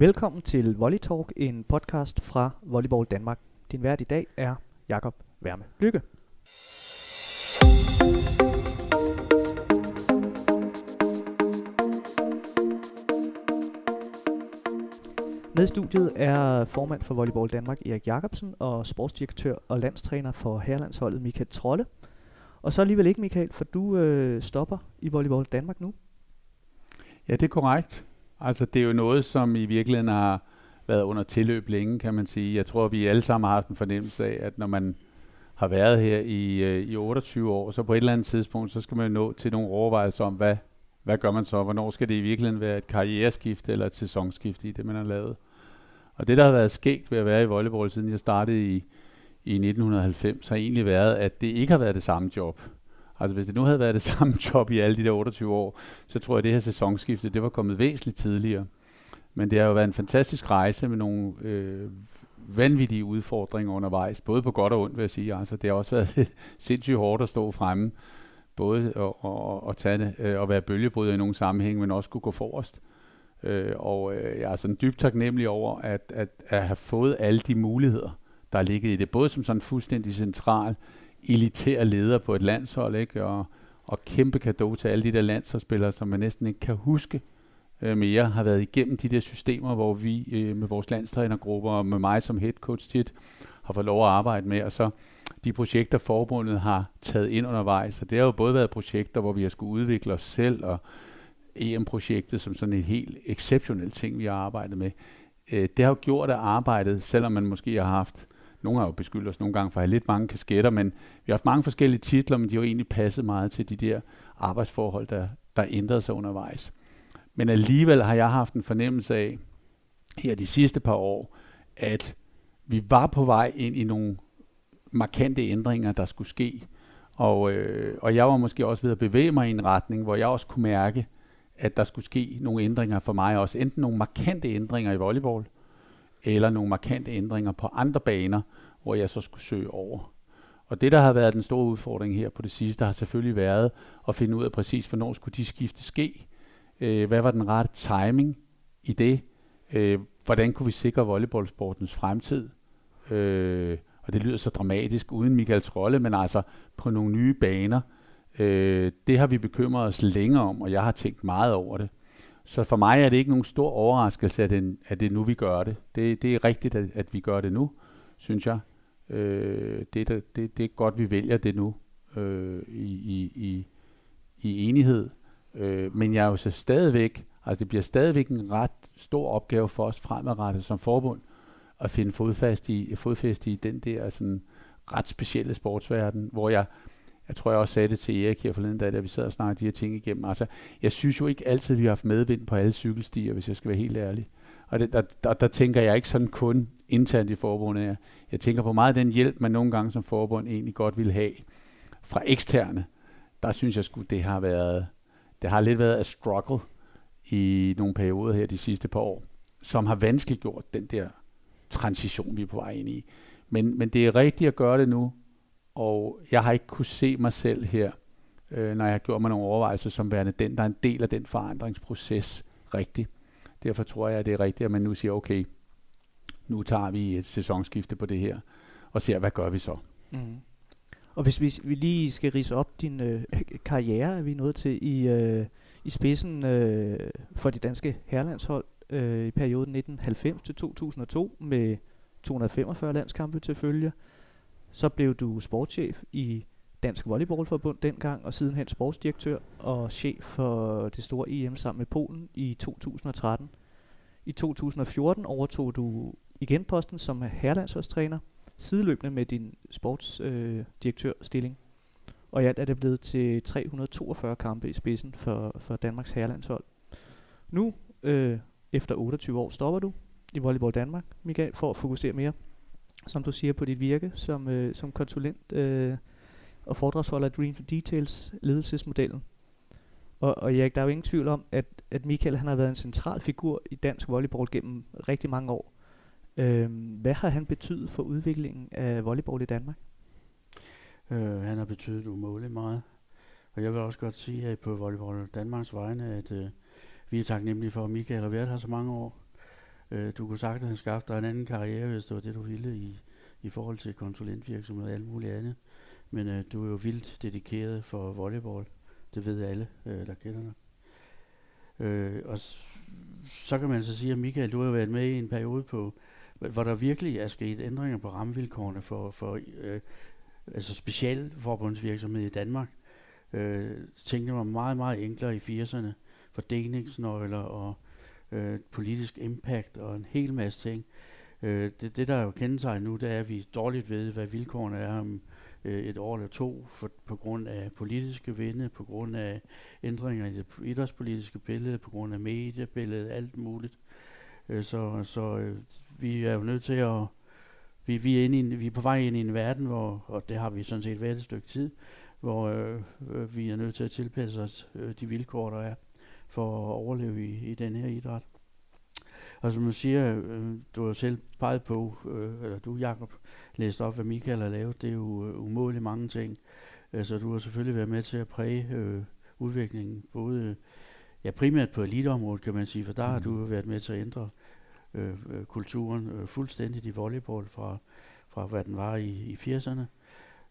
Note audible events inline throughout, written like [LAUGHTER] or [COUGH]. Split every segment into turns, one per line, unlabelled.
Velkommen til Volley Talk, en podcast fra Volleyball Danmark. Din vært i dag er Jakob Værme Lykke. Med studiet er formand for Volleyball Danmark Erik Jakobsen og sportsdirektør og landstræner for herrelandsholdet Michael Trolle. Og så alligevel ikke Michael, for du øh, stopper i Volleyball Danmark nu.
Ja, det er korrekt. Altså, det er jo noget, som i virkeligheden har været under tilløb længe, kan man sige. Jeg tror, vi alle sammen har haft en fornemmelse af, at når man har været her i, øh, i 28 år, så på et eller andet tidspunkt, så skal man nå til nogle overvejelser om, hvad, hvad gør man så? Hvornår skal det i virkeligheden være et karriereskift eller et sæsonskift i det, man har lavet? Og det, der har været skægt ved at være i volleyball, siden jeg startede i, i 1990, har egentlig været, at det ikke har været det samme job. Altså hvis det nu havde været det [LAUGHS] samme job i alle de der 28 år, så tror jeg, at det her sæsonskifte, det var kommet væsentligt tidligere. Men det har jo været en fantastisk rejse med nogle øh, vanvittige udfordringer undervejs, både på godt og ondt, vil jeg sige. Altså, det har også [LAUGHS] været sindssygt hårdt at stå fremme, både at, at, at, tage øh, at være bølgebryder i nogle sammenhæng, men også kunne gå forrest. Øh, og øh, jeg er sådan dybt taknemmelig over at, at, at have fået alle de muligheder, der er ligget i det, både som sådan fuldstændig central, elitære leder på et landshold, ikke? Og, og kæmpe gave til alle de der landsholdsspillere, som man næsten ikke kan huske øh, mere, har været igennem de der systemer, hvor vi øh, med vores landstrænergrupper og med mig som head coach tit har fået lov at arbejde med, og så de projekter, forbundet har taget ind undervejs. Så det har jo både været projekter, hvor vi har skulle udvikle os selv, og EM-projektet som sådan et helt exceptionelt ting, vi har arbejdet med. Øh, det har jo gjort, at arbejdet, selvom man måske har haft nogle har jo beskyldt os nogle gange for at have lidt mange kasketter, men vi har haft mange forskellige titler, men de har jo egentlig passet meget til de der arbejdsforhold, der, der ændrede sig undervejs. Men alligevel har jeg haft en fornemmelse af, her de sidste par år, at vi var på vej ind i nogle markante ændringer, der skulle ske. Og, øh, og jeg var måske også ved at bevæge mig i en retning, hvor jeg også kunne mærke, at der skulle ske nogle ændringer for mig også. Enten nogle markante ændringer i volleyball, eller nogle markante ændringer på andre baner, hvor jeg så skulle søge over. Og det, der har været den store udfordring her på det sidste, har selvfølgelig været at finde ud af præcis, hvornår skulle de skifte ske. Øh, hvad var den rette timing i det? Øh, hvordan kunne vi sikre volleyballsportens fremtid? Øh, og det lyder så dramatisk uden Michaels rolle, men altså på nogle nye baner. Øh, det har vi bekymret os længe om, og jeg har tænkt meget over det. Så for mig er det ikke nogen stor overraskelse, at det, at det er nu, vi gør det. Det, det er rigtigt, at, at vi gør det nu, synes jeg. Øh, det, det, det er godt, vi vælger det nu øh, i, i, i, i enighed. Øh, men jeg er jo så stadigvæk, altså det bliver stadigvæk en ret stor opgave for os fremadrettet som forbund, at finde fodfast i, fodfæste i den der sådan ret specielle sportsverden, hvor jeg jeg tror, jeg også sagde det til Erik her forleden dag, da vi sad og snakkede de her ting igennem. Altså, jeg synes jo ikke altid, vi har haft medvind på alle cykelstier, hvis jeg skal være helt ærlig. Og det, der, der, der tænker jeg ikke sådan kun internt i forbundet. Jeg, jeg tænker på meget af den hjælp, man nogle gange som forbund egentlig godt vil have fra eksterne. Der synes jeg sgu, det har været, det har lidt været a struggle i nogle perioder her de sidste par år, som har vanskeliggjort den der transition, vi er på vej ind i. Men, men det er rigtigt at gøre det nu, og jeg har ikke kunne se mig selv her, øh, når jeg har gjort mig nogle overvejelser som værende den, der er en del af den forandringsproces rigtigt. Derfor tror jeg, at det er rigtigt, at man nu siger, okay, nu tager vi et sæsonskifte på det her, og ser, hvad gør vi så? Mm.
Og hvis vi, vi lige skal rise op din øh, [LAUGHS] karriere, er vi nået til i, øh, i spidsen øh, for det danske herrelandshold øh, i perioden 1990 til 2002 med 245 landskampe til følge. Så blev du sportschef i Dansk Volleyballforbund dengang, og sidenhen sportsdirektør og chef for det store EM sammen med Polen i 2013. I 2014 overtog du igen posten som herrelandsholdstræner, sideløbende med din sportsdirektørstilling. Øh, og i alt er det blevet til 342 kampe i spidsen for, for Danmarks herrelandshold. Nu, øh, efter 28 år, stopper du i Volleyball Danmark, Michael, for at fokusere mere som du siger, på dit virke som, øh, som konsulent øh, og foredragsholder af Dream Details ledelsesmodellen. Og, og Erik, der er jo ingen tvivl om, at, at Michael han har været en central figur i dansk volleyball gennem rigtig mange år. Øh, hvad har han betydet for udviklingen af volleyball i Danmark?
Øh, han har betydet umådeligt meget. Og jeg vil også godt sige at på Volleyball Danmarks vegne, at øh, vi er taknemmelige for, at Michael har været her så mange år. Øh, du kunne sagtens have skaffet dig en anden karriere, hvis det var det, du ville i, i forhold til konsulentvirksomhed og alt muligt andet. Men øh, du er jo vildt dedikeret for volleyball. Det ved alle, øh, der kender dig. Øh, og så kan man så sige, at Michael, du har været med i en periode på, hvor der virkelig er sket ændringer på rammevilkårene for, for øh, altså specialforbundsvirksomhed i Danmark. Øh, tingene var meget, meget enklere i 80'erne. Fordelingsnøgler og øh, politisk impact og en hel masse ting. Øh, det, det, der er jo kendetegnet nu, det er, at vi dårligt ved, hvad vilkårene er om øh, et år eller to, for, på grund af politiske vinde, på grund af ændringer i det idrætspolitiske billede, på grund af mediebilledet, alt muligt. Øh, så så øh, vi er jo nødt til at vi, vi, er inde i en, vi er på vej ind i en verden, hvor, og det har vi sådan set været et stykke tid, hvor øh, øh, vi er nødt til at tilpasse os øh, de vilkår, der er for at overleve i, i den her idræt. Og som du siger, øh, du har selv peget på, øh, eller du Jakob læste op, hvad Michael har lavet, det er jo øh, umådeligt mange ting. Altså du har selvfølgelig været med til at præge øh, udviklingen, både ja, primært på eliteområdet, kan man sige, for der mm. har du været med til at ændre øh, øh, kulturen øh, fuldstændigt i volleyball fra, fra hvad den var i, i 80'erne.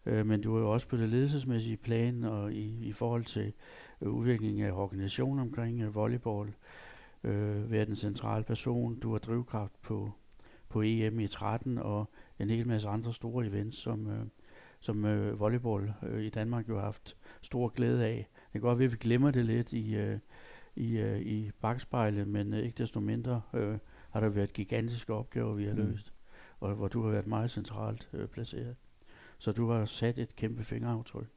Øh, men du er jo også på det ledelsesmæssige plan og i, i forhold til udviklingen af organisationen omkring øh, volleyball, øh, været en central person. Du har drivkraft på, på EM i 13 og en hel masse andre store events, som, øh, som øh, volleyball øh, i Danmark jo har haft stor glæde af. Det kan godt være, at vi glemmer det lidt i, øh, i, øh, i bagspejlet, men øh, ikke desto mindre øh, har der været gigantiske opgaver, vi har mm. løst, og hvor du har været meget centralt øh, placeret. Så du har sat et kæmpe fingeraftryk.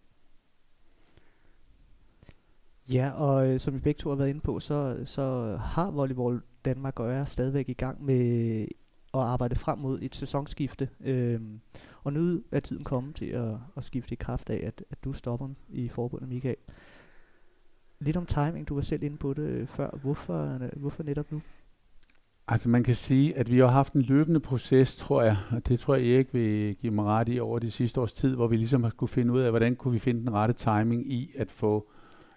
Ja, og øh, som vi begge to har været inde på, så, så har Volleyball Danmark og er stadigvæk i gang med øh, at arbejde frem mod et sæsonskifte. Øhm, og nu er tiden kommet til at, at skifte i kraft af, at, at du stopper i forbundet, Michael. Lidt om timing, du var selv inde på det øh, før. Hvorfor, øh, hvorfor netop nu?
Altså man kan sige, at vi har haft en løbende proces, tror jeg, og det tror jeg Erik vil give mig ret i over de sidste års tid, hvor vi ligesom har skulle finde ud af, hvordan kunne vi finde den rette timing i at få,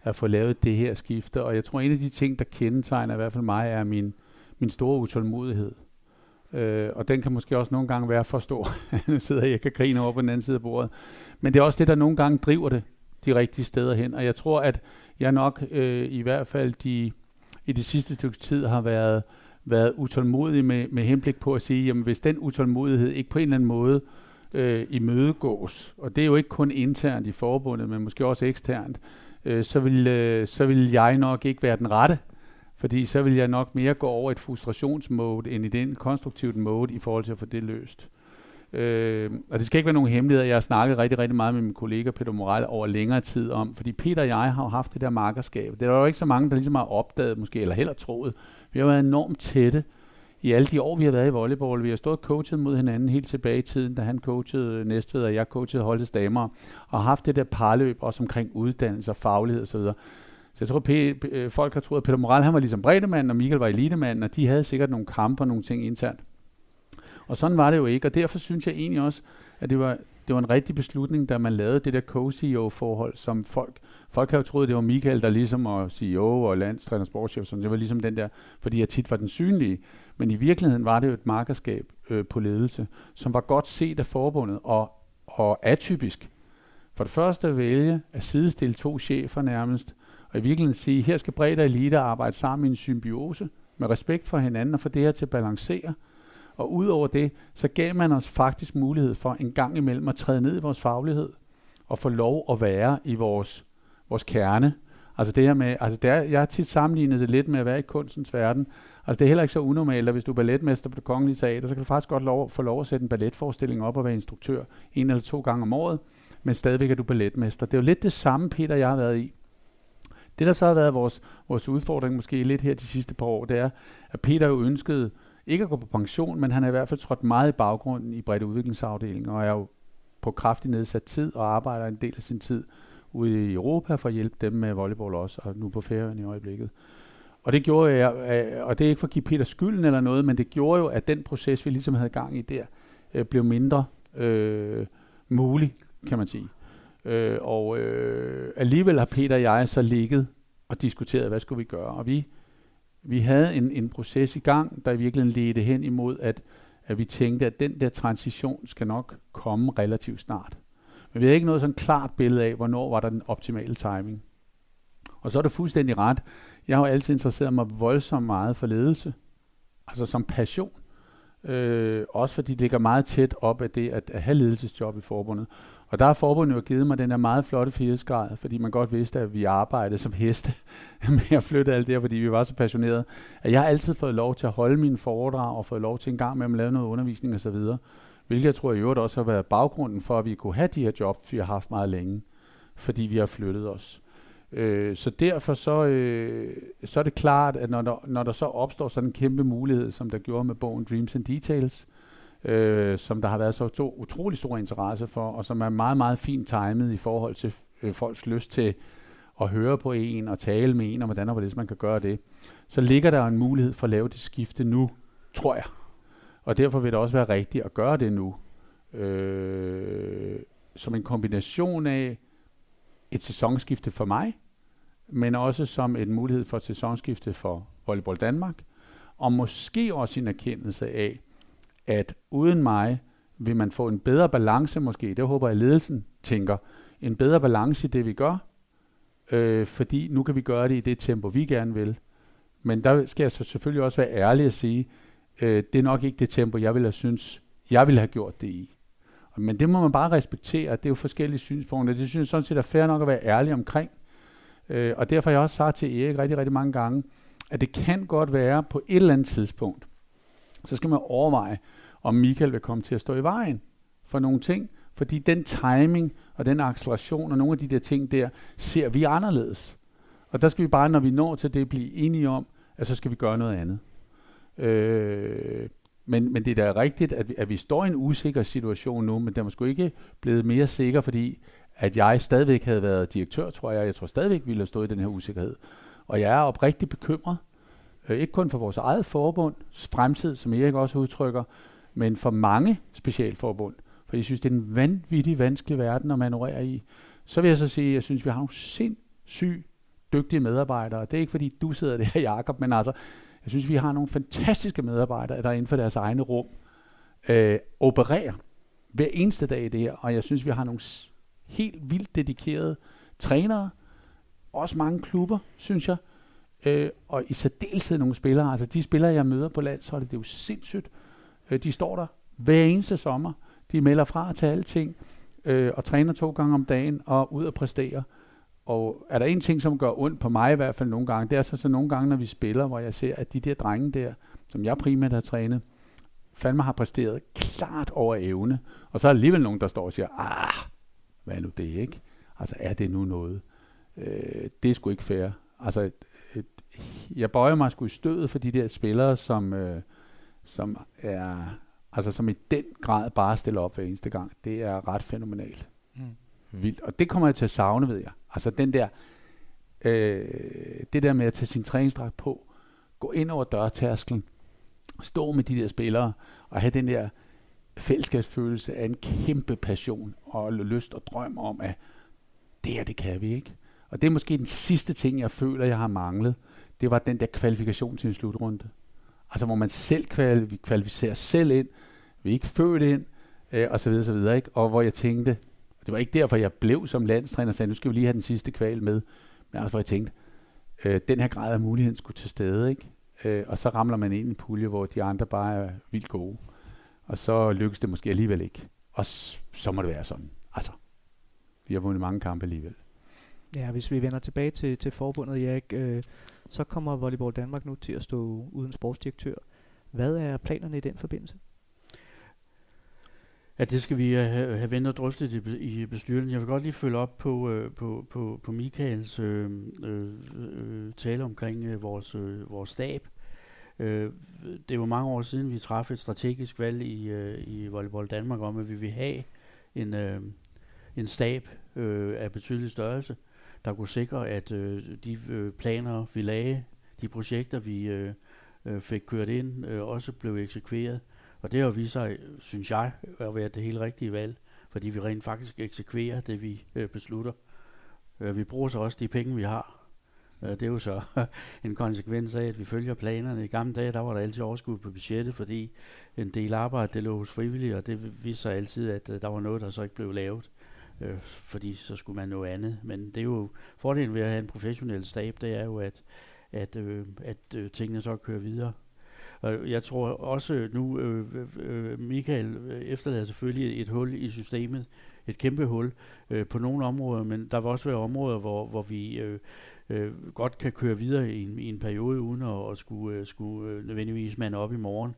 at få lavet det her skifte. Og jeg tror, en af de ting, der kendetegner i hvert fald mig, er min, min store utålmodighed. Øh, og den kan måske også nogle gange være for stor. [LAUGHS] nu sidder jeg og grine over på den anden side af bordet. Men det er også det, der nogle gange driver det de rigtige steder hen. Og jeg tror, at jeg nok øh, i hvert fald de, i det sidste stykke tid har været været utålmodig med, med henblik på at sige, jamen hvis den utålmodighed ikke på en eller anden måde øh, imødegås, og det er jo ikke kun internt i forbundet, men måske også eksternt, øh, så, vil, øh, så vil jeg nok ikke være den rette, fordi så vil jeg nok mere gå over et frustrationsmode, end i den konstruktivt mode i forhold til at få det løst. Øh, og det skal ikke være nogen hemmelighed, jeg har snakket rigtig, rigtig meget med min kollega Peter Moral over længere tid om, fordi Peter og jeg har jo haft det der markerskab. Det er der jo ikke så mange, der ligesom har opdaget måske, eller heller troet, vi har været enormt tætte i alle de år, vi har været i volleyball. Vi har stået coachet mod hinanden helt tilbage i tiden, da han coachede Næstved, og jeg coachede Holdets Damer, og haft det der parløb også omkring uddannelse og faglighed osv. Så jeg tror, P- øh, folk har troet, at Peter Moral han var ligesom bredemand, og Michael var elitemanden, og de havde sikkert nogle kampe og nogle ting internt. Og sådan var det jo ikke, og derfor synes jeg egentlig også, at det var, det var en rigtig beslutning, da man lavede det der co-CEO-forhold, som folk folk har jo troet, det var Michael, der ligesom var CEO og landstræner sportschef, så det var ligesom den der, fordi jeg tit var den synlige. Men i virkeligheden var det jo et markerskab øh, på ledelse, som var godt set af forbundet og, og atypisk. For det første at vælge at sidestille to chefer nærmest, og i virkeligheden sige, her skal bredt og elite arbejde sammen i en symbiose, med respekt for hinanden og for det her til at balancere. Og udover det, så gav man os faktisk mulighed for en gang imellem at træde ned i vores faglighed, og få lov at være i vores vores kerne. Altså det her med, altså der, jeg har tit sammenlignet det lidt med at være i kunstens verden. Altså det er heller ikke så unormalt, at hvis du er balletmester på det kongelige teater, så kan du faktisk godt lov, få lov at sætte en balletforestilling op og være instruktør en eller to gange om året, men stadigvæk er du balletmester. Det er jo lidt det samme, Peter jeg har været i. Det, der så har været vores, vores udfordring måske lidt her de sidste par år, det er, at Peter jo ønskede ikke at gå på pension, men han er i hvert fald trådt meget i baggrunden i bredt udviklingsafdelingen, og er jo på kraftig nedsat tid og arbejder en del af sin tid ude i Europa for at hjælpe dem med volleyball også, og nu på ferien i øjeblikket. Og det gjorde jeg, øh, og det er ikke for at give Peter skylden eller noget, men det gjorde jo, at den proces, vi ligesom havde gang i der, øh, blev mindre øh, mulig, kan man sige. Øh, og øh, alligevel har Peter og jeg så ligget og diskuteret, hvad skulle vi gøre. Og vi vi havde en, en proces i gang, der i virkeligheden ledte hen imod, at, at vi tænkte, at den der transition skal nok komme relativt snart. Men vi havde ikke noget sådan klart billede af, hvornår var der den optimale timing. Og så er det fuldstændig ret. Jeg har jo altid interesseret mig voldsomt meget for ledelse. Altså som passion. Øh, også fordi det ligger meget tæt op af det at, at have ledelsesjob i forbundet. Og der har forbundet jo givet mig den her meget flotte frihedsgrad, fordi man godt vidste, at vi arbejdede som heste [LAUGHS] med at flytte alt det her, fordi vi var så passionerede. At jeg har altid fået lov til at holde mine foredrag og fået lov til en gang med at lave noget undervisning osv. Hvilket jeg tror i øvrigt også har været baggrunden for, at vi kunne have de her jobs, vi har haft meget længe, fordi vi har flyttet os. Øh, så derfor så, øh, så er det klart, at når der, når der så opstår sådan en kæmpe mulighed, som der gjorde med bogen Dreams and Details, øh, som der har været så to, utrolig stor interesse for, og som er meget, meget fint timet i forhold til øh, folks lyst til at høre på en og tale med en, og hvordan og hvordan man kan gøre det, så ligger der en mulighed for at lave det skifte nu, tror jeg. Og derfor vil det også være rigtigt at gøre det nu. Øh, som en kombination af et sæsonskifte for mig, men også som en mulighed for et sæsonskifte for Volleyball Danmark, og måske også en erkendelse af, at uden mig vil man få en bedre balance måske, det håber jeg ledelsen tænker, en bedre balance i det vi gør, øh, fordi nu kan vi gøre det i det tempo vi gerne vil. Men der skal jeg så selvfølgelig også være ærlig og sige, øh, det er nok ikke det tempo, jeg ville have synes, jeg ville have gjort det i. Men det må man bare respektere, det er jo forskellige synspunkter. Det synes jeg sådan set er fair nok at være ærlig omkring. Øh, og derfor har jeg også sagt til Erik rigtig, rigtig mange gange, at det kan godt være på et eller andet tidspunkt, så skal man overveje, om Michael vil komme til at stå i vejen for nogle ting, fordi den timing og den acceleration og nogle af de der ting der, ser vi anderledes. Og der skal vi bare, når vi når til det, blive enige om, at så skal vi gøre noget andet. Øh, men, men det er da rigtigt, at vi, at vi står i en usikker situation nu, men den var sgu ikke blevet mere sikker, fordi at jeg stadigvæk havde været direktør, tror jeg. Jeg tror stadigvæk, vi ville have stået i den her usikkerhed. Og jeg er oprigtigt bekymret, øh, ikke kun for vores eget forbunds fremtid, som Erik også udtrykker, men for mange specialforbund. For jeg synes, det er en vanvittig vanskelig verden at manøvrere i. Så vil jeg så sige, at jeg synes, vi har nogle sindssygt dygtige medarbejdere. Det er ikke, fordi du sidder der, [LAUGHS] Jakob, men altså, jeg synes, vi har nogle fantastiske medarbejdere, der inden for deres egne rum øh, opererer hver eneste dag i det her. Og jeg synes, vi har nogle helt vildt dedikerede trænere. Også mange klubber, synes jeg. Øh, og i særdeleshed nogle spillere. Altså de spillere, jeg møder på landsholdet, det er jo sindssygt. Øh, de står der hver eneste sommer. De melder fra til alting. Øh, og træner to gange om dagen og ud og præstere. Og er der en ting, som gør ondt på mig i hvert fald nogle gange, det er så, så nogle gange, når vi spiller, hvor jeg ser, at de der drenge der, som jeg primært har trænet, fandme har præsteret klart over evne. Og så er der alligevel nogen, der står og siger, ah, hvad er nu det, ikke? Altså, er det nu noget? Øh, det er sgu ikke fair. Altså, et, et, jeg bøjer mig sgu i stødet for de der spillere, som, øh, som er, altså som i den grad bare stiller op hver eneste gang. Det er ret fænomenalt. Mm. Vildt. Og det kommer jeg til at savne, ved jeg. Altså den der, øh, det der med at tage sin træningsdragt på, gå ind over dørtærsklen, stå med de der spillere, og have den der fællesskabsfølelse af en kæmpe passion og lyst og drøm om, at det her, det kan vi ikke. Og det er måske den sidste ting, jeg føler, jeg har manglet. Det var den der kvalifikation til en slutrunde. Altså hvor man selv kvalificerer, kvalificerer selv ind, vi er ikke født ind, øh, og så videre, så videre, ikke? Og hvor jeg tænkte, det var ikke derfor, jeg blev som landstræner og sagde, nu skal vi lige have den sidste kval med. Men altså, hvor jeg tænkte, øh, den her grad af muligheden skulle til stede, ikke? Øh, og så ramler man ind i en pulje, hvor de andre bare er vildt gode. Og så lykkes det måske alligevel ikke. Og så må det være sådan. Altså, vi har vundet mange kampe alligevel.
Ja, hvis vi vender tilbage til, til forbundet, Erik, øh, så kommer Volleyball Danmark nu til at stå uden sportsdirektør. Hvad er planerne i den forbindelse?
Ja, det skal vi øh, have, have vendt og drøftet i, i bestyrelsen. Jeg vil godt lige følge op på, øh, på, på, på Michaels øh, øh, øh, tale omkring øh, vores, øh, vores stab. Øh, det var mange år siden, vi træffede et strategisk valg i, øh, i Volleyball Danmark om, at vi vil have en, øh, en stab øh, af betydelig størrelse, der kunne sikre, at øh, de øh, planer, vi lagde, de projekter, vi øh, øh fik kørt ind, øh, også blev eksekveret. Og det har vist sig, synes jeg, at være det helt rigtige valg, fordi vi rent faktisk eksekverer det, vi øh, beslutter. Øh, vi bruger så også de penge, vi har. Øh, det er jo så [LAUGHS] en konsekvens af, at vi følger planerne. I gamle dage, der var der altid overskud på budgettet, fordi en del arbejde, det lå hos frivillige, og det viste sig altid, at øh, der var noget, der så ikke blev lavet, øh, fordi så skulle man noget andet. Men det er jo fordelen ved at have en professionel stab, det er jo, at, at, øh, at øh, tingene så kører videre. Og jeg tror også nu, øh, øh, øh Michael øh, efterlader selvfølgelig et hul i systemet, et kæmpe hul øh, på nogle områder, men der vil også være områder, hvor, hvor vi øh, øh, godt kan køre videre i en, i en periode, uden at, at skulle, øh, skulle øh, nødvendigvis mande op i morgen.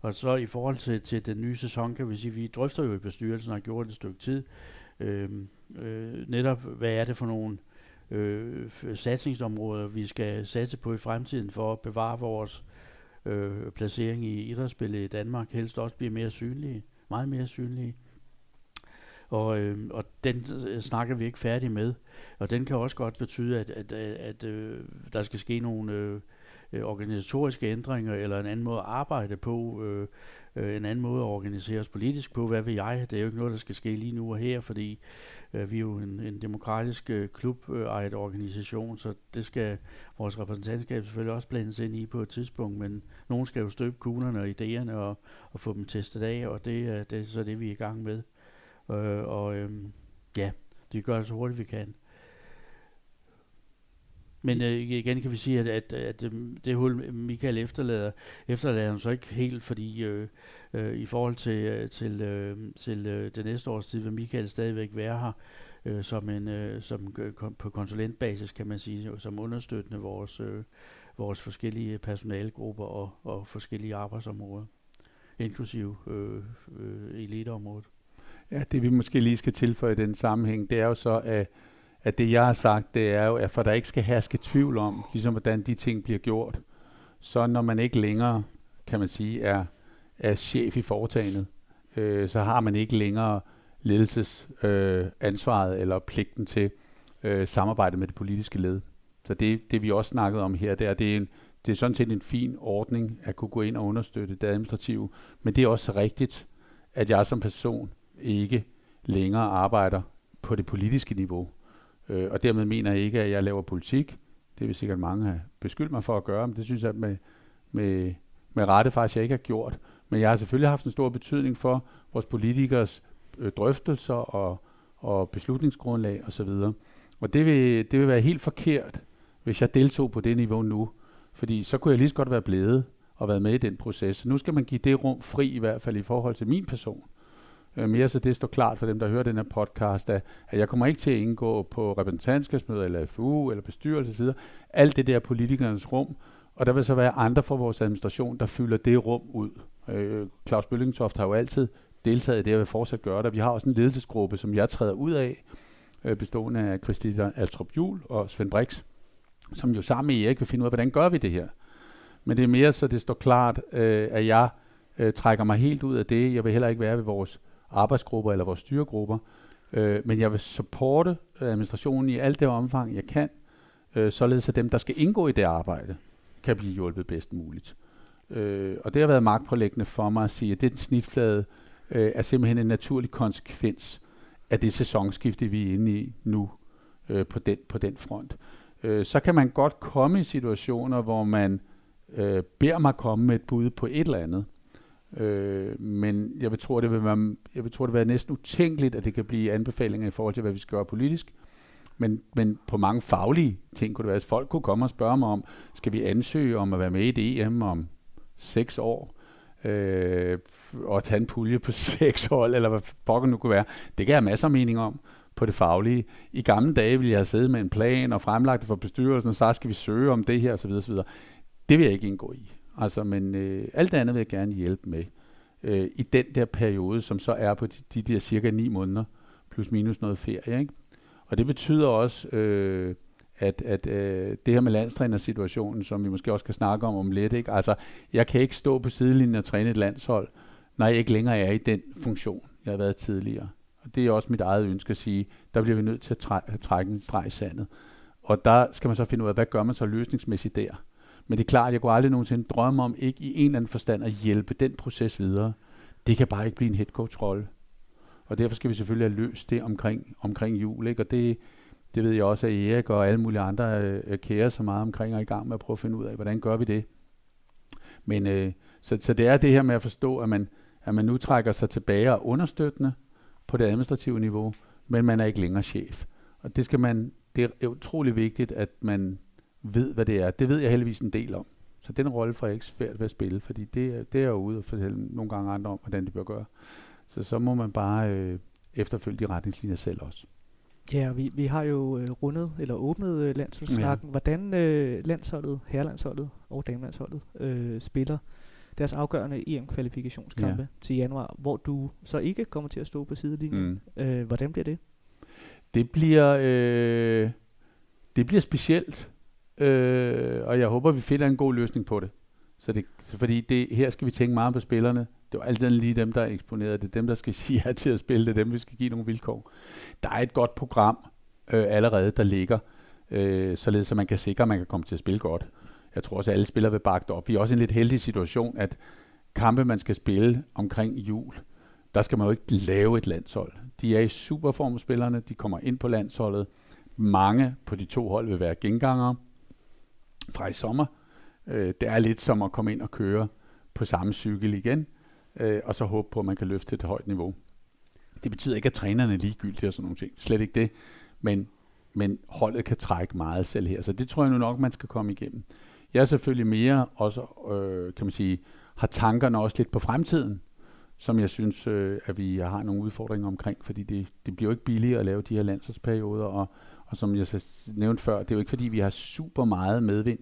Og så i forhold til, til den nye sæson, kan vi sige, vi drøfter jo i bestyrelsen og har gjort et stykke tid, øh, øh, netop hvad er det for nogle øh, satsningsområder, vi skal satse på i fremtiden for at bevare vores øh, placering i idrætsspillet i Danmark, helst også bliver mere synlige, meget mere synlige. Og, øh, og den øh, snakker vi ikke færdig med. Og den kan også godt betyde, at, at, at, at øh, der skal ske nogle øh, øh, organisatoriske ændringer, eller en anden måde at arbejde på, øh, øh, en anden måde at organisere os politisk på. Hvad vil jeg? Det er jo ikke noget, der skal ske lige nu og her, fordi øh, vi er jo en, en demokratisk øh, klubejet organisation, så det skal vores repræsentantskab selvfølgelig også blandes ind i på et tidspunkt, men nogen skal jo støbe kuglerne og idéerne og, og få dem testet af, og det, øh, det er så det, vi er i gang med. Øh, og øh, ja, det gør det så hurtigt vi kan. Men øh, igen kan vi sige, at, at, at øh, det hul Michael efterlader, efterlader han så ikke helt, fordi øh, øh, i forhold til, øh, til, øh, til øh, det næste års tid vil Michael stadigvæk være her øh, som en øh, som kom, på konsulentbasis kan man sige, som understøttende vores øh, vores forskellige personalegrupper og, og forskellige arbejdsområder, inklusive øh, øh, eliteområdet.
Ja, det vi måske lige skal tilføje i den sammenhæng, det er jo så, at, at det jeg har sagt, det er jo, at for der ikke skal herske tvivl om, ligesom hvordan de ting bliver gjort, så når man ikke længere, kan man sige, er, er chef i foretagendet, øh, så har man ikke længere ledelsesansvaret øh, eller pligten til øh, samarbejde med det politiske led. Så det, det vi også snakkede om her, det er, det er, en, det er sådan set en fin ordning at kunne gå ind og understøtte det administrative, men det er også rigtigt, at jeg som person ikke længere arbejder på det politiske niveau. Øh, og dermed mener jeg ikke, at jeg laver politik. Det vil sikkert mange have beskyldt mig for at gøre, men det synes jeg med, med, med rette faktisk, jeg ikke har gjort. Men jeg har selvfølgelig haft en stor betydning for vores politikers øh, drøftelser og, og beslutningsgrundlag osv. Og, og det vil, det vil være helt forkert, hvis jeg deltog på det niveau nu. Fordi så kunne jeg lige så godt være blevet og været med i den proces. Så nu skal man give det rum fri, i hvert fald i forhold til min person. Øh, mere så det står klart for dem, der hører den her podcast, at, at jeg kommer ikke til at indgå på repræsentantskabsmøder, eller FU, eller bestyrelse osv. Alt det der politikernes rum, og der vil så være andre fra vores administration, der fylder det rum ud. Øh, Claus Bøllingtoft har jo altid deltaget i det, og vil fortsat gøre det. Vi har også en ledelsesgruppe, som jeg træder ud af, øh, bestående af Christina Altrup Jul og Svend Brix, som jo sammen med Erik vil finde ud af, hvordan gør vi det her. Men det er mere så det står klart, øh, at jeg øh, trækker mig helt ud af det. Jeg vil heller ikke være ved vores arbejdsgrupper eller vores styregrupper. Øh, men jeg vil supporte administrationen i alt det omfang, jeg kan, øh, således at dem, der skal indgå i det arbejde, kan blive hjulpet bedst muligt. Øh, og det har været magtpålæggende for mig at sige, at den snitflade øh, er simpelthen en naturlig konsekvens af det sæsonskifte, vi er inde i nu øh, på, den, på den front. Øh, så kan man godt komme i situationer, hvor man øh, beder mig komme med et bud på et eller andet, Øh, men jeg vil tro, det vil være, jeg vil tro, det vil være næsten utænkeligt, at det kan blive anbefalinger i forhold til, hvad vi skal gøre politisk. Men, men på mange faglige ting kunne det være, at folk kunne komme og spørge mig om, skal vi ansøge om at være med i det EM om seks år? Øh, og tage en pulje på [LAUGHS] seks år, eller hvad pokker nu kunne være. Det kan jeg have masser af mening om på det faglige. I gamle dage ville jeg have siddet med en plan og fremlagt det for bestyrelsen, og så ah, skal vi søge om det her osv. osv. Det vil jeg ikke indgå i. Altså, men øh, alt det andet vil jeg gerne hjælpe med. Øh, I den der periode, som så er på de, de der cirka ni måneder, plus minus noget ferie. Ikke? Og det betyder også, øh, at, at øh, det her med landstrænersituationen, som vi måske også kan snakke om om lidt, ikke? altså jeg kan ikke stå på sidelinjen og træne et landshold, når jeg ikke længere er i den funktion, jeg har været tidligere. Og det er også mit eget ønske at sige, der bliver vi nødt til at træ- trække en streg i sandet. Og der skal man så finde ud af, hvad gør man så løsningsmæssigt der? Men det er klart, at jeg kunne aldrig nogensinde drømme om ikke i en eller anden forstand at hjælpe den proces videre. Det kan bare ikke blive en headcoach-rolle. Og derfor skal vi selvfølgelig have løst det omkring, omkring jul. Ikke? Og det, det ved jeg også, at Erik og alle mulige andre øh, øh kærer så meget omkring og er i gang med at prøve at finde ud af, hvordan gør vi det. Men øh, så, så det er det her med at forstå, at man, at man nu trækker sig tilbage og understøttende på det administrative niveau, men man er ikke længere chef. Og det skal man, det er utrolig vigtigt, at man ved, hvad det er. Det ved jeg heldigvis en del om. Så den rolle får jeg ikke svært ved at spille, fordi det, det er jeg ude og fortælle nogle gange andre om, hvordan de bør gøre. Så så må man bare øh, efterfølge de retningslinjer selv også.
Ja, vi, vi har jo øh, rundet eller åbnet øh, landsholdssnakken. Ja. Hvordan øh, landsholdet, herrelandsholdet og damelandsholdet øh, spiller deres afgørende EM-kvalifikationskampe ja. til januar, hvor du så ikke kommer til at stå på sidelinjen. Mm. Øh, hvordan bliver det?
Det bliver, øh, det bliver specielt, øh, og jeg håber, vi finder en god løsning på det. Så det, så fordi det, her skal vi tænke meget på spillerne. Det er altid lige dem, der er eksponeret. Det er dem, der skal [LAUGHS] sige ja til at spille. Det er dem, vi skal give nogle vilkår. Der er et godt program øh, allerede, der ligger, øh, således at man kan sikre, at man kan komme til at spille godt. Jeg tror også, at alle spillere vil bakke op. Vi er også i en lidt heldig situation, at kampe, man skal spille omkring jul, der skal man jo ikke lave et landshold. De er i superform, spillerne. De kommer ind på landsholdet. Mange på de to hold vil være gengangere fra i sommer. Øh, det er lidt som at komme ind og køre på samme cykel igen, øh, og så håbe på, at man kan løfte til et højt niveau. Det betyder ikke, at trænerne er ligegyldige og sådan nogle ting. Slet ikke det. Men, men holdet kan trække meget selv her. Så det tror jeg nu nok, man skal komme igennem. Jeg er selvfølgelig mere også, øh, kan man sige, har tankerne også lidt på fremtiden, som jeg synes, øh, at vi har nogle udfordringer omkring, fordi det, det bliver jo ikke billigere at lave de her landsholdsperioder, og, og som jeg så nævnte før, det er jo ikke fordi, vi har super meget medvind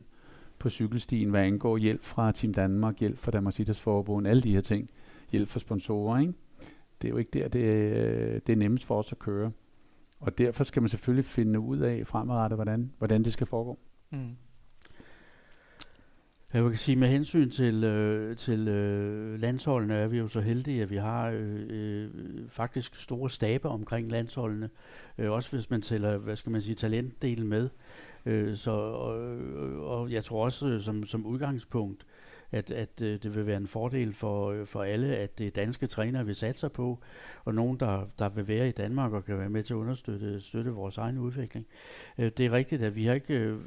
på cykelstien, hvad angår hjælp fra Team Danmark, hjælp fra Danmarks Idrætsforbund, alle de her ting, hjælp fra sponsorer, ikke? Det er jo ikke der, det, er, det er nemmest for os at køre. Og derfor skal man selvfølgelig finde ud af fremadrettet, hvordan, hvordan det skal foregå. Mm.
Jeg kan sige, med hensyn til, øh, til øh, landsholdene er vi jo så heldige, at vi har øh, øh, faktisk store staber omkring landsholdene. Øh, også hvis man tæller, hvad skal man sige, talentdelen med. Øh, så, og, og jeg tror også, øh, som, som udgangspunkt, at, at øh, det vil være en fordel for, øh, for alle, at det danske trænere vil satse på, og nogen, der, der vil være i Danmark og kan være med til at understøtte støtte vores egen udvikling. Øh, det er rigtigt, at vi har ikke, øh,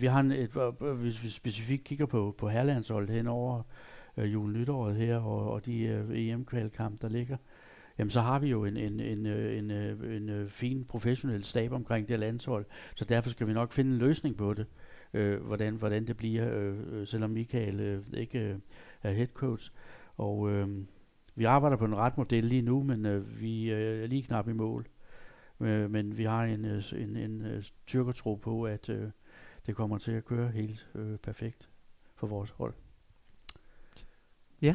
vi har en, et, øh, øh, hvis vi specifikt kigger på, på herlandsholdet hen over øh, jul nytåret her, og, og de øh, EM-kvalkamp, der ligger, jamen så har vi jo en, en, en, øh, en, en, en fin professionel stab omkring det landshold, så derfor skal vi nok finde en løsning på det øh, hvordan, hvordan det bliver, øh, øh, selvom Michael øh, ikke øh, er head coach. Og øh, vi arbejder på en ret model lige nu, men øh, vi øh, er lige knap i mål. Øh, men vi har en, øh, en, en øh, tyrkertro på, at øh, det kommer til at køre helt øh, perfekt for vores hold.
Ja.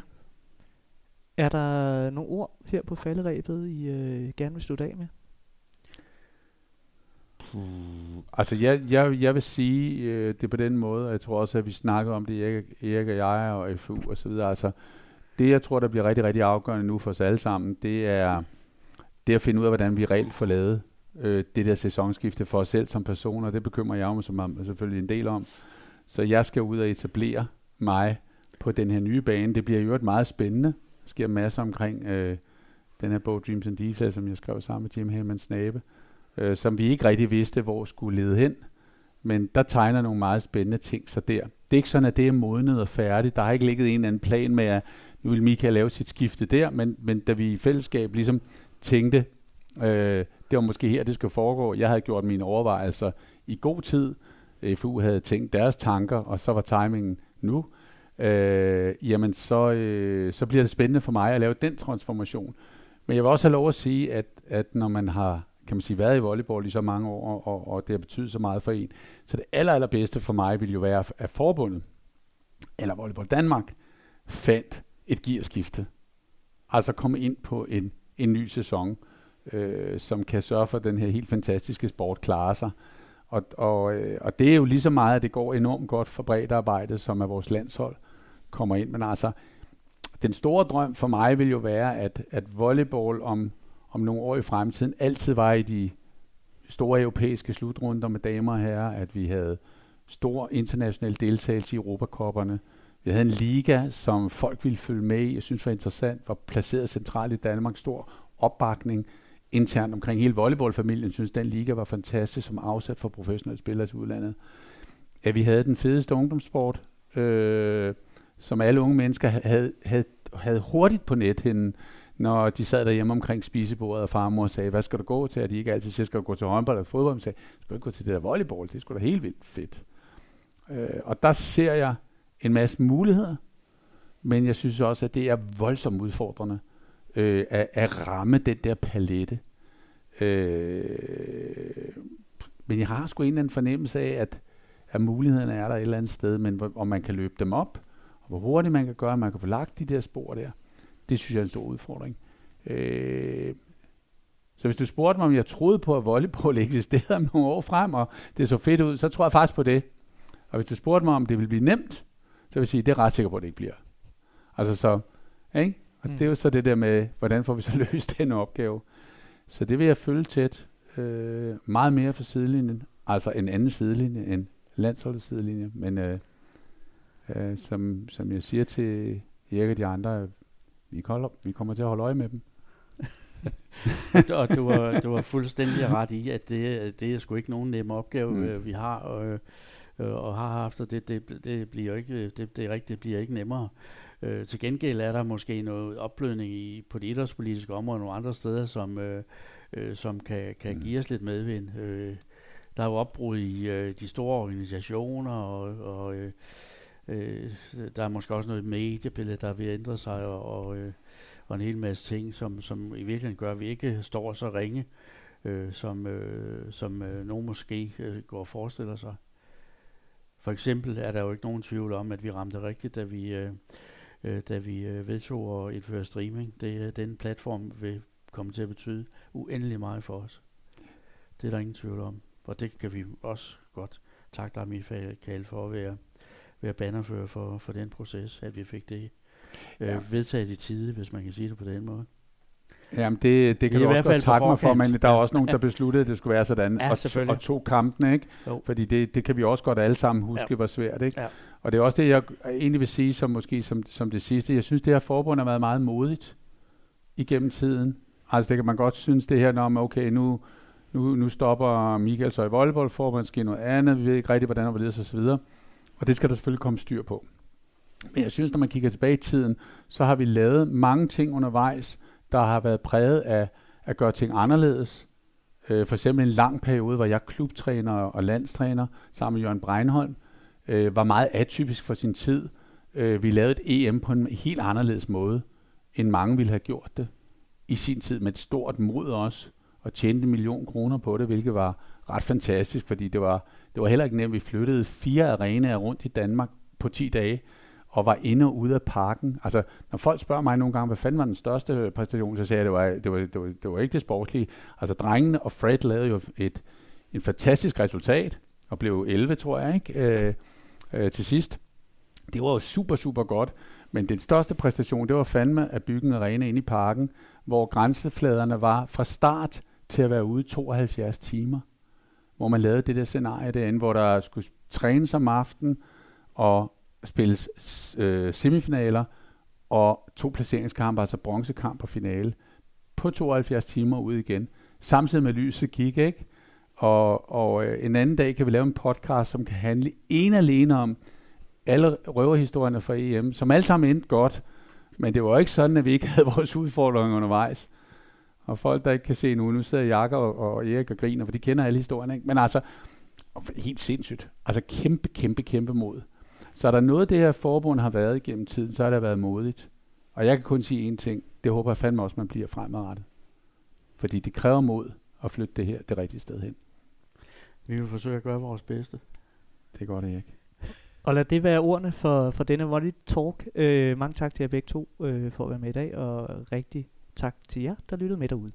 Er der nogle ord her på falderæbet, I øh, gerne vil slutte af med?
Puh. Altså, jeg, jeg, jeg vil sige øh, det på den måde, og jeg tror også, at vi snakker om det, Erik, Erik og jeg og FU og så videre. Altså, det, jeg tror, der bliver rigtig, rigtig afgørende nu for os alle sammen, det er det at finde ud af, hvordan vi reelt får lavet øh, det der sæsonskifte for os selv som personer. Det bekymrer jeg mig som selvfølgelig en del om. Så jeg skal ud og etablere mig på den her nye bane. Det bliver jo et meget spændende. Der sker masser omkring øh, den her bog Dreams and Diesel, som jeg skrev sammen med Jim Hammond Snabe øh, Øh, som vi ikke rigtig vidste, hvor skulle lede hen. Men der tegner nogle meget spændende ting så der. Det er ikke sådan, at det er modnet og færdigt. Der har ikke ligget en eller anden plan med, at nu vil Michael lave sit skifte der, men, men da vi i fællesskab ligesom tænkte, øh, det var måske her, det skulle foregå. Jeg havde gjort mine overvejelser i god tid. FU havde tænkt deres tanker, og så var timingen nu. Øh, jamen, så, øh, så bliver det spændende for mig at lave den transformation. Men jeg vil også have lov at sige, at, at når man har kan man sige, været i volleyball i så mange år, og, og det har betydet så meget for en. Så det aller, allerbedste for mig ville jo være, at forbundet, eller Volleyball Danmark, fandt et gearskifte. Altså komme ind på en, en ny sæson, øh, som kan sørge for, at den her helt fantastiske sport klarer sig. Og, og, øh, og det er jo lige så meget, at det går enormt godt for breddearbejdet, som er vores landshold kommer ind. Men altså, den store drøm for mig vil jo være, at, at volleyball om om nogle år i fremtiden altid var i de store europæiske slutrunder med damer og herrer, at vi havde stor international deltagelse i Europakopperne. Vi havde en liga, som folk ville følge med i, jeg synes var interessant, var placeret centralt i Danmark, stor opbakning, internt omkring hele volleyballfamilien synes, den liga var fantastisk som afsat for professionelle spillere til udlandet. At vi havde den fedeste ungdomssport, øh, som alle unge mennesker havde, havde, havde hurtigt på net når de sad derhjemme omkring spisebordet, og farmor og sagde, hvad skal du gå til? At de ikke altid siger, skal du gå til håndbold eller fodbold? De sagde, skal du ikke gå til det der volleyball? Det er sgu da helt vildt fedt. Øh, og der ser jeg en masse muligheder, men jeg synes også, at det er voldsomt udfordrende øh, at, at ramme den der palette. Øh, men jeg har sgu en eller anden fornemmelse af, at, at mulighederne er der et eller andet sted, men om man kan løbe dem op, og hvor hurtigt man kan gøre, at man kan få lagt de der spor der, det synes jeg er en stor udfordring. Øh, så hvis du spurgte mig, om jeg troede på, at volleyball [LAUGHS] eksisterede om nogle år frem, og det så fedt ud, så tror jeg faktisk på det. Og hvis du spurgte mig, om det ville blive nemt, så vil jeg sige, det er ret sikker på, at det ikke bliver. Altså så, ikke? Og mm. det er jo så det der med, hvordan får vi så [LAUGHS] løst den opgave. Så det vil jeg følge tæt. Øh, meget mere for sidelinjen, altså en anden sidelinje end landsholdets sidelinje. Men øh, øh, som, som jeg siger til Erik og de andre, vi, holder, vi kommer til at holde øje med dem. [LAUGHS]
og du var, du var fuldstændig ret i, at det, det er sgu ikke nogen nem opgave, mm. øh, vi har, og, øh, og har haft, og det, det, det bliver ikke, det, det rigtigt, det bliver ikke nemmere. Øh, til gengæld er der måske noget opblødning i, på det idrætspolitiske område og nogle andre steder, som, øh, øh, som kan, kan mm. give os lidt medvind. Øh, der er jo opbrud i øh, de store organisationer, og, og øh, øh, der er måske også noget mediebillede, der vil ændre sig, og, og, øh, og en hel masse ting, som, som i virkeligheden gør, at vi ikke står så ringe, øh, som, øh, som øh, nogen måske øh, går og forestiller sig. For eksempel er der jo ikke nogen tvivl om, at vi ramte rigtigt, da vi, øh, øh, da vi øh, vedtog at indføre streaming. Det, øh, den platform vil komme til at betyde uendelig meget for os. Det er der ingen tvivl om. Og det kan vi også godt takke dig, Michael, for at være, være bannerfører for, for den proces, at vi fik det øh, ja. vedtaget i tide, hvis man kan sige det på den måde.
Jamen, det, det kan du også godt takke mig for, men der er også nogen, der besluttede, at det skulle være sådan,
ja,
og, og to kampene, ikke? Jo. Fordi det, det kan vi også godt alle sammen huske, ja. hvor svært, ikke? Ja. Og det er også det, jeg egentlig vil sige, som måske som, som det sidste. Jeg synes, det her forbund har været meget modigt igennem tiden. Altså, det kan man godt synes, det her, når okay, nu, nu, nu stopper Michael så i volleyballforbund, skal noget andet, vi ved ikke rigtig, hvordan og så videre. Og det skal der selvfølgelig komme styr på. Men jeg synes, når man kigger tilbage i tiden, så har vi lavet mange ting undervejs, der har været præget af at gøre ting anderledes. Øh, for eksempel en lang periode, hvor jeg klubtræner og landstræner sammen med Jørgen Breinholm, øh, var meget atypisk for sin tid. Øh, vi lavede et EM på en helt anderledes måde, end mange ville have gjort det i sin tid med et stort mod også, og tjente en million kroner på det, hvilket var ret fantastisk, fordi det var, det var heller ikke nemt. Vi flyttede fire arenaer rundt i Danmark på 10 dage, og var inde og ude af parken. Altså, når folk spørger mig nogle gange, hvad fanden var den største præstation, så siger jeg, det var, det var, det var, det var ikke det sportslige. Altså, drengene og Fred lavede jo et, en fantastisk resultat, og blev 11, tror jeg, ikke? Øh, øh, til sidst. Det var jo super, super godt. Men den største præstation, det var fandme at bygge en arena inde i parken, hvor grænsefladerne var fra start til at være ude 72 timer. Hvor man lavede det der scenarie derinde, hvor der skulle trænes om aftenen og spilles øh, semifinaler og to placeringskampe, altså bronzekamp og finale, på 72 timer ud igen. Samtidig med lyset gik, ikke? Og, og øh, en anden dag kan vi lave en podcast, som kan handle en alene om alle røverhistorierne fra EM, som alle sammen endte godt, men det var ikke sådan, at vi ikke havde [LAUGHS] vores udfordringer undervejs. Og folk, der ikke kan se nu, nu sidder Jakob og, og Erik og griner, for de kender alle historierne. Ikke? Men altså, helt sindssygt. Altså kæmpe, kæmpe, kæmpe mod. Så er der noget, det her forbund har været igennem tiden, så har det været modigt. Og jeg kan kun sige én ting. Det håber jeg fandme også, man bliver fremadrettet. Fordi det kræver mod at flytte det her det rigtige sted hen.
Vi vil forsøge at gøre vores bedste.
Det er godt, ikke.
Og lad det være ordene for, for denne Volley Talk. Øh, mange tak til jer begge to øh, for at være med i dag, og rigtig tak til jer, der lyttede med derude.